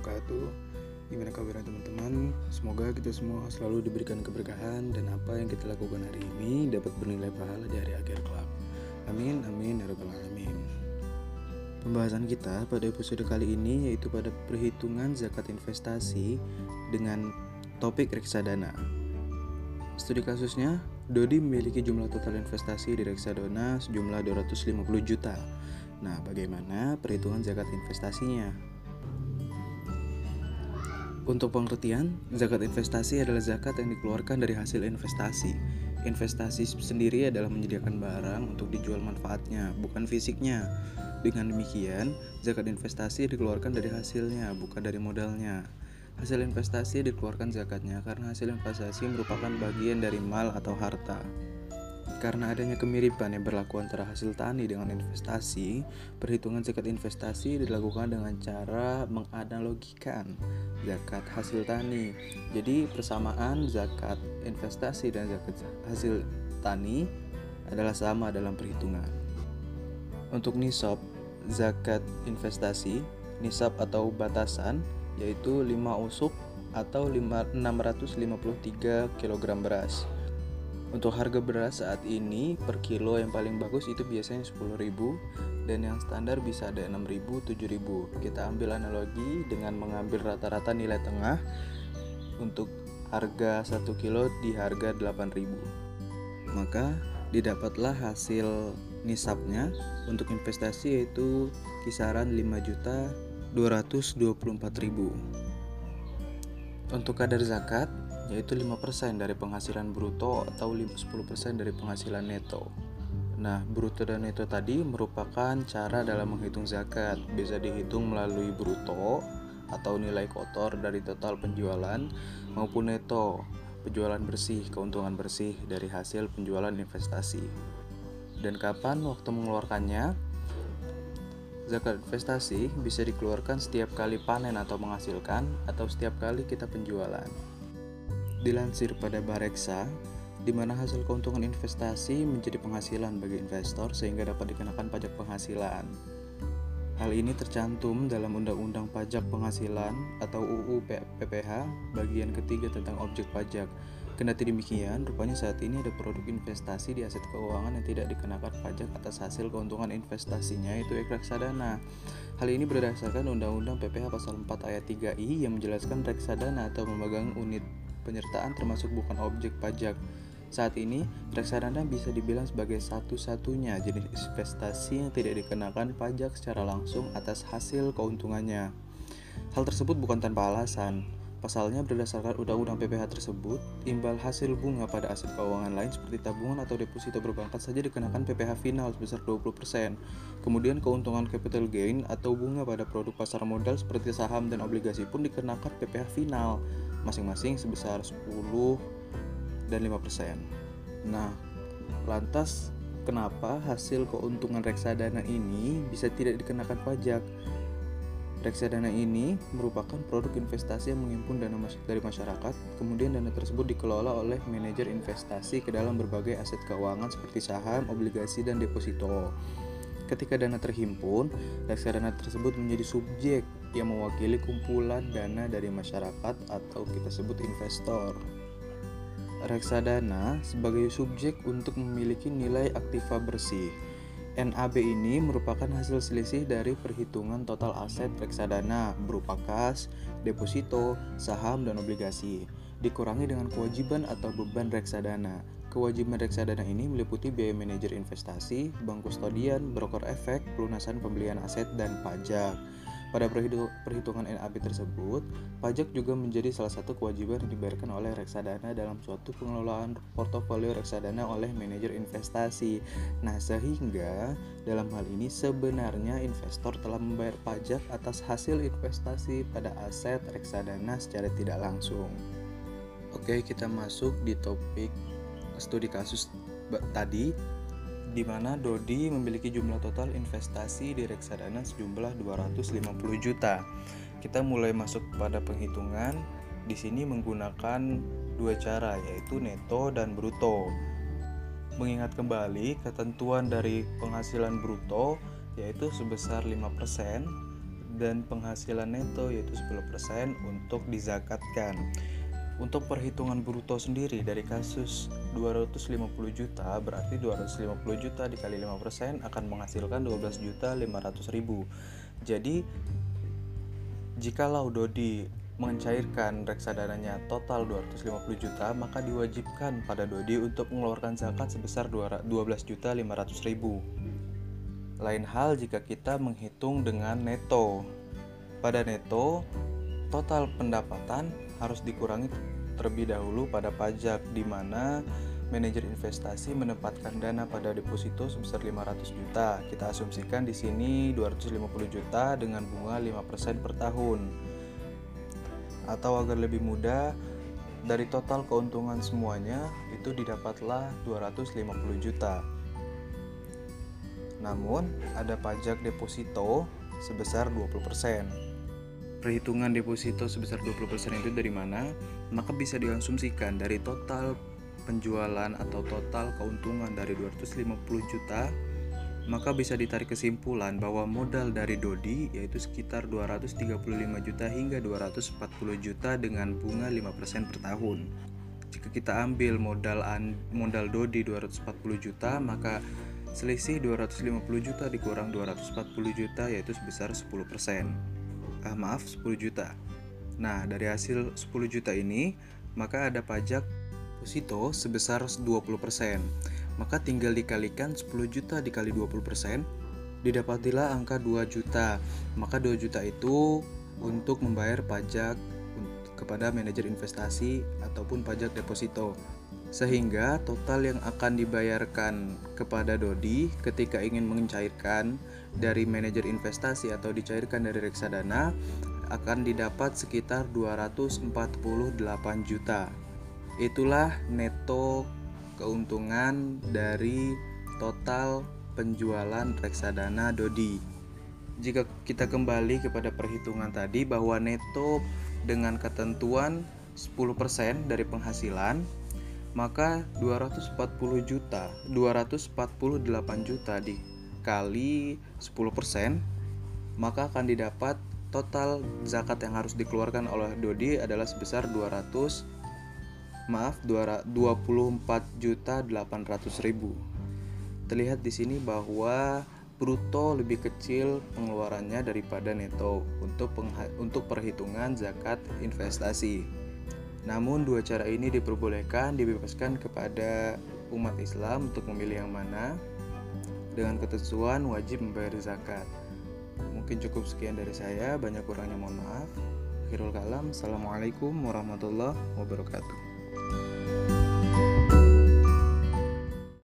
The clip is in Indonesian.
wabarakatuh. Gimana kabarnya teman-teman? Semoga kita semua selalu diberikan keberkahan Dan apa yang kita lakukan hari ini dapat bernilai pahala di hari akhir kelak. Amin, amin, ya rabbal alamin. Pembahasan kita pada episode kali ini yaitu pada perhitungan zakat investasi dengan topik reksadana Studi kasusnya, Dodi memiliki jumlah total investasi di reksadana sejumlah 250 juta. Nah, bagaimana perhitungan zakat investasinya? Untuk pengertian, zakat investasi adalah zakat yang dikeluarkan dari hasil investasi. Investasi sendiri adalah menyediakan barang untuk dijual manfaatnya, bukan fisiknya. Dengan demikian, zakat investasi dikeluarkan dari hasilnya, bukan dari modalnya. Hasil investasi dikeluarkan zakatnya karena hasil investasi merupakan bagian dari mal atau harta. Karena adanya kemiripan yang berlaku antara hasil tani dengan investasi, perhitungan zakat investasi dilakukan dengan cara menganalogikan zakat hasil tani. Jadi persamaan zakat investasi dan zakat hasil tani adalah sama dalam perhitungan. Untuk nisab zakat investasi, nisab atau batasan yaitu 5 usuk atau 653 kg beras. Untuk harga beras saat ini per kilo yang paling bagus itu biasanya 10.000 dan yang standar bisa ada 6.000, 7.000. Kita ambil analogi dengan mengambil rata-rata nilai tengah untuk harga 1 kilo di harga 8.000. Maka didapatlah hasil nisabnya untuk investasi yaitu kisaran 5 juta 224.000. Untuk kadar zakat yaitu 5% dari penghasilan bruto atau 10% dari penghasilan neto. Nah, bruto dan neto tadi merupakan cara dalam menghitung zakat. Bisa dihitung melalui bruto atau nilai kotor dari total penjualan maupun neto, penjualan bersih, keuntungan bersih dari hasil penjualan investasi. Dan kapan waktu mengeluarkannya? Zakat investasi bisa dikeluarkan setiap kali panen atau menghasilkan atau setiap kali kita penjualan. Dilansir pada Bareksa, di mana hasil keuntungan investasi menjadi penghasilan bagi investor sehingga dapat dikenakan pajak penghasilan. Hal ini tercantum dalam Undang-Undang Pajak Penghasilan atau UU PPH bagian ketiga tentang objek pajak. Kendati demikian, rupanya saat ini ada produk investasi di aset keuangan yang tidak dikenakan pajak atas hasil keuntungan investasinya yaitu reksadana. Hal ini berdasarkan Undang-Undang PPH pasal 4 ayat 3I yang menjelaskan reksadana atau memegang unit penyertaan termasuk bukan objek pajak. Saat ini, reksadana bisa dibilang sebagai satu-satunya jenis investasi yang tidak dikenakan pajak secara langsung atas hasil keuntungannya. Hal tersebut bukan tanpa alasan. Pasalnya berdasarkan undang-undang PPH tersebut, imbal hasil bunga pada aset keuangan lain seperti tabungan atau deposito berbankat saja dikenakan PPH final sebesar 20%. Kemudian keuntungan capital gain atau bunga pada produk pasar modal seperti saham dan obligasi pun dikenakan PPH final masing-masing sebesar 10 dan 5%. Nah, lantas kenapa hasil keuntungan reksadana ini bisa tidak dikenakan pajak? Reksadana ini merupakan produk investasi yang menghimpun dana dari masyarakat, kemudian dana tersebut dikelola oleh manajer investasi ke dalam berbagai aset keuangan seperti saham, obligasi, dan deposito. Ketika dana terhimpun, reksadana tersebut menjadi subjek yang mewakili kumpulan dana dari masyarakat atau kita sebut investor. Reksadana sebagai subjek untuk memiliki nilai aktiva bersih NAB ini merupakan hasil selisih dari perhitungan total aset reksadana berupa kas, deposito, saham, dan obligasi, dikurangi dengan kewajiban atau beban reksadana. Kewajiban reksadana ini meliputi biaya manajer investasi, bank kustodian, broker efek, pelunasan pembelian aset, dan pajak. Pada perhitungan NAB tersebut, pajak juga menjadi salah satu kewajiban yang dibayarkan oleh reksadana dalam suatu pengelolaan portofolio reksadana oleh manajer investasi. Nah, sehingga dalam hal ini sebenarnya investor telah membayar pajak atas hasil investasi pada aset reksadana secara tidak langsung. Oke, kita masuk di topik studi kasus tadi di mana Dodi memiliki jumlah total investasi di reksadana sejumlah 250 juta. Kita mulai masuk pada penghitungan. Di sini menggunakan dua cara yaitu neto dan bruto. Mengingat kembali ketentuan dari penghasilan bruto yaitu sebesar 5% dan penghasilan neto yaitu 10% untuk dizakatkan. Untuk perhitungan bruto sendiri dari kasus 250 juta berarti 250 juta dikali 5% akan menghasilkan 12 juta 500 ribu. Jadi jikalau Dodi mencairkan reksadananya total 250 juta, maka diwajibkan pada Dodi untuk mengeluarkan zakat sebesar 12 juta 500 ribu. Lain hal jika kita menghitung dengan neto. Pada neto, total pendapatan harus dikurangi terlebih dahulu pada pajak di mana manajer investasi menempatkan dana pada deposito sebesar 500 juta. Kita asumsikan di sini 250 juta dengan bunga 5% per tahun. Atau agar lebih mudah, dari total keuntungan semuanya itu didapatlah 250 juta. Namun, ada pajak deposito sebesar 20%. Perhitungan deposito sebesar 20% itu dari mana? Maka bisa diasumsikan dari total penjualan atau total keuntungan dari 250 juta maka bisa ditarik kesimpulan bahwa modal dari Dodi yaitu sekitar 235 juta hingga 240 juta dengan bunga 5% per tahun. Jika kita ambil modal modal Dodi 240 juta, maka Selisih 250 juta dikurang 240 juta yaitu sebesar 10%. Ah, maaf, 10 juta. Nah, dari hasil 10 juta ini, maka ada pajak deposito sebesar 20%. Maka tinggal dikalikan 10 juta dikali 20%, didapatilah angka 2 juta. Maka 2 juta itu untuk membayar pajak kepada manajer investasi ataupun pajak deposito. Sehingga total yang akan dibayarkan kepada Dodi ketika ingin mencairkan dari manajer investasi atau dicairkan dari reksadana akan didapat sekitar 248 juta. Itulah neto keuntungan dari total penjualan reksadana Dodi. Jika kita kembali kepada perhitungan tadi bahwa neto dengan ketentuan 10% dari penghasilan maka 240 juta 248 juta dikali 10% maka akan didapat total zakat yang harus dikeluarkan oleh Dodi adalah sebesar 200 maaf 24 juta 800 ribu. Terlihat di sini bahwa bruto lebih kecil pengeluarannya daripada neto untuk untuk perhitungan zakat investasi namun dua cara ini diperbolehkan dibebaskan kepada umat Islam untuk memilih yang mana dengan ketentuan wajib membayar zakat. Mungkin cukup sekian dari saya, banyak kurangnya mohon maaf. Akhirul kalam, Assalamualaikum warahmatullahi wabarakatuh.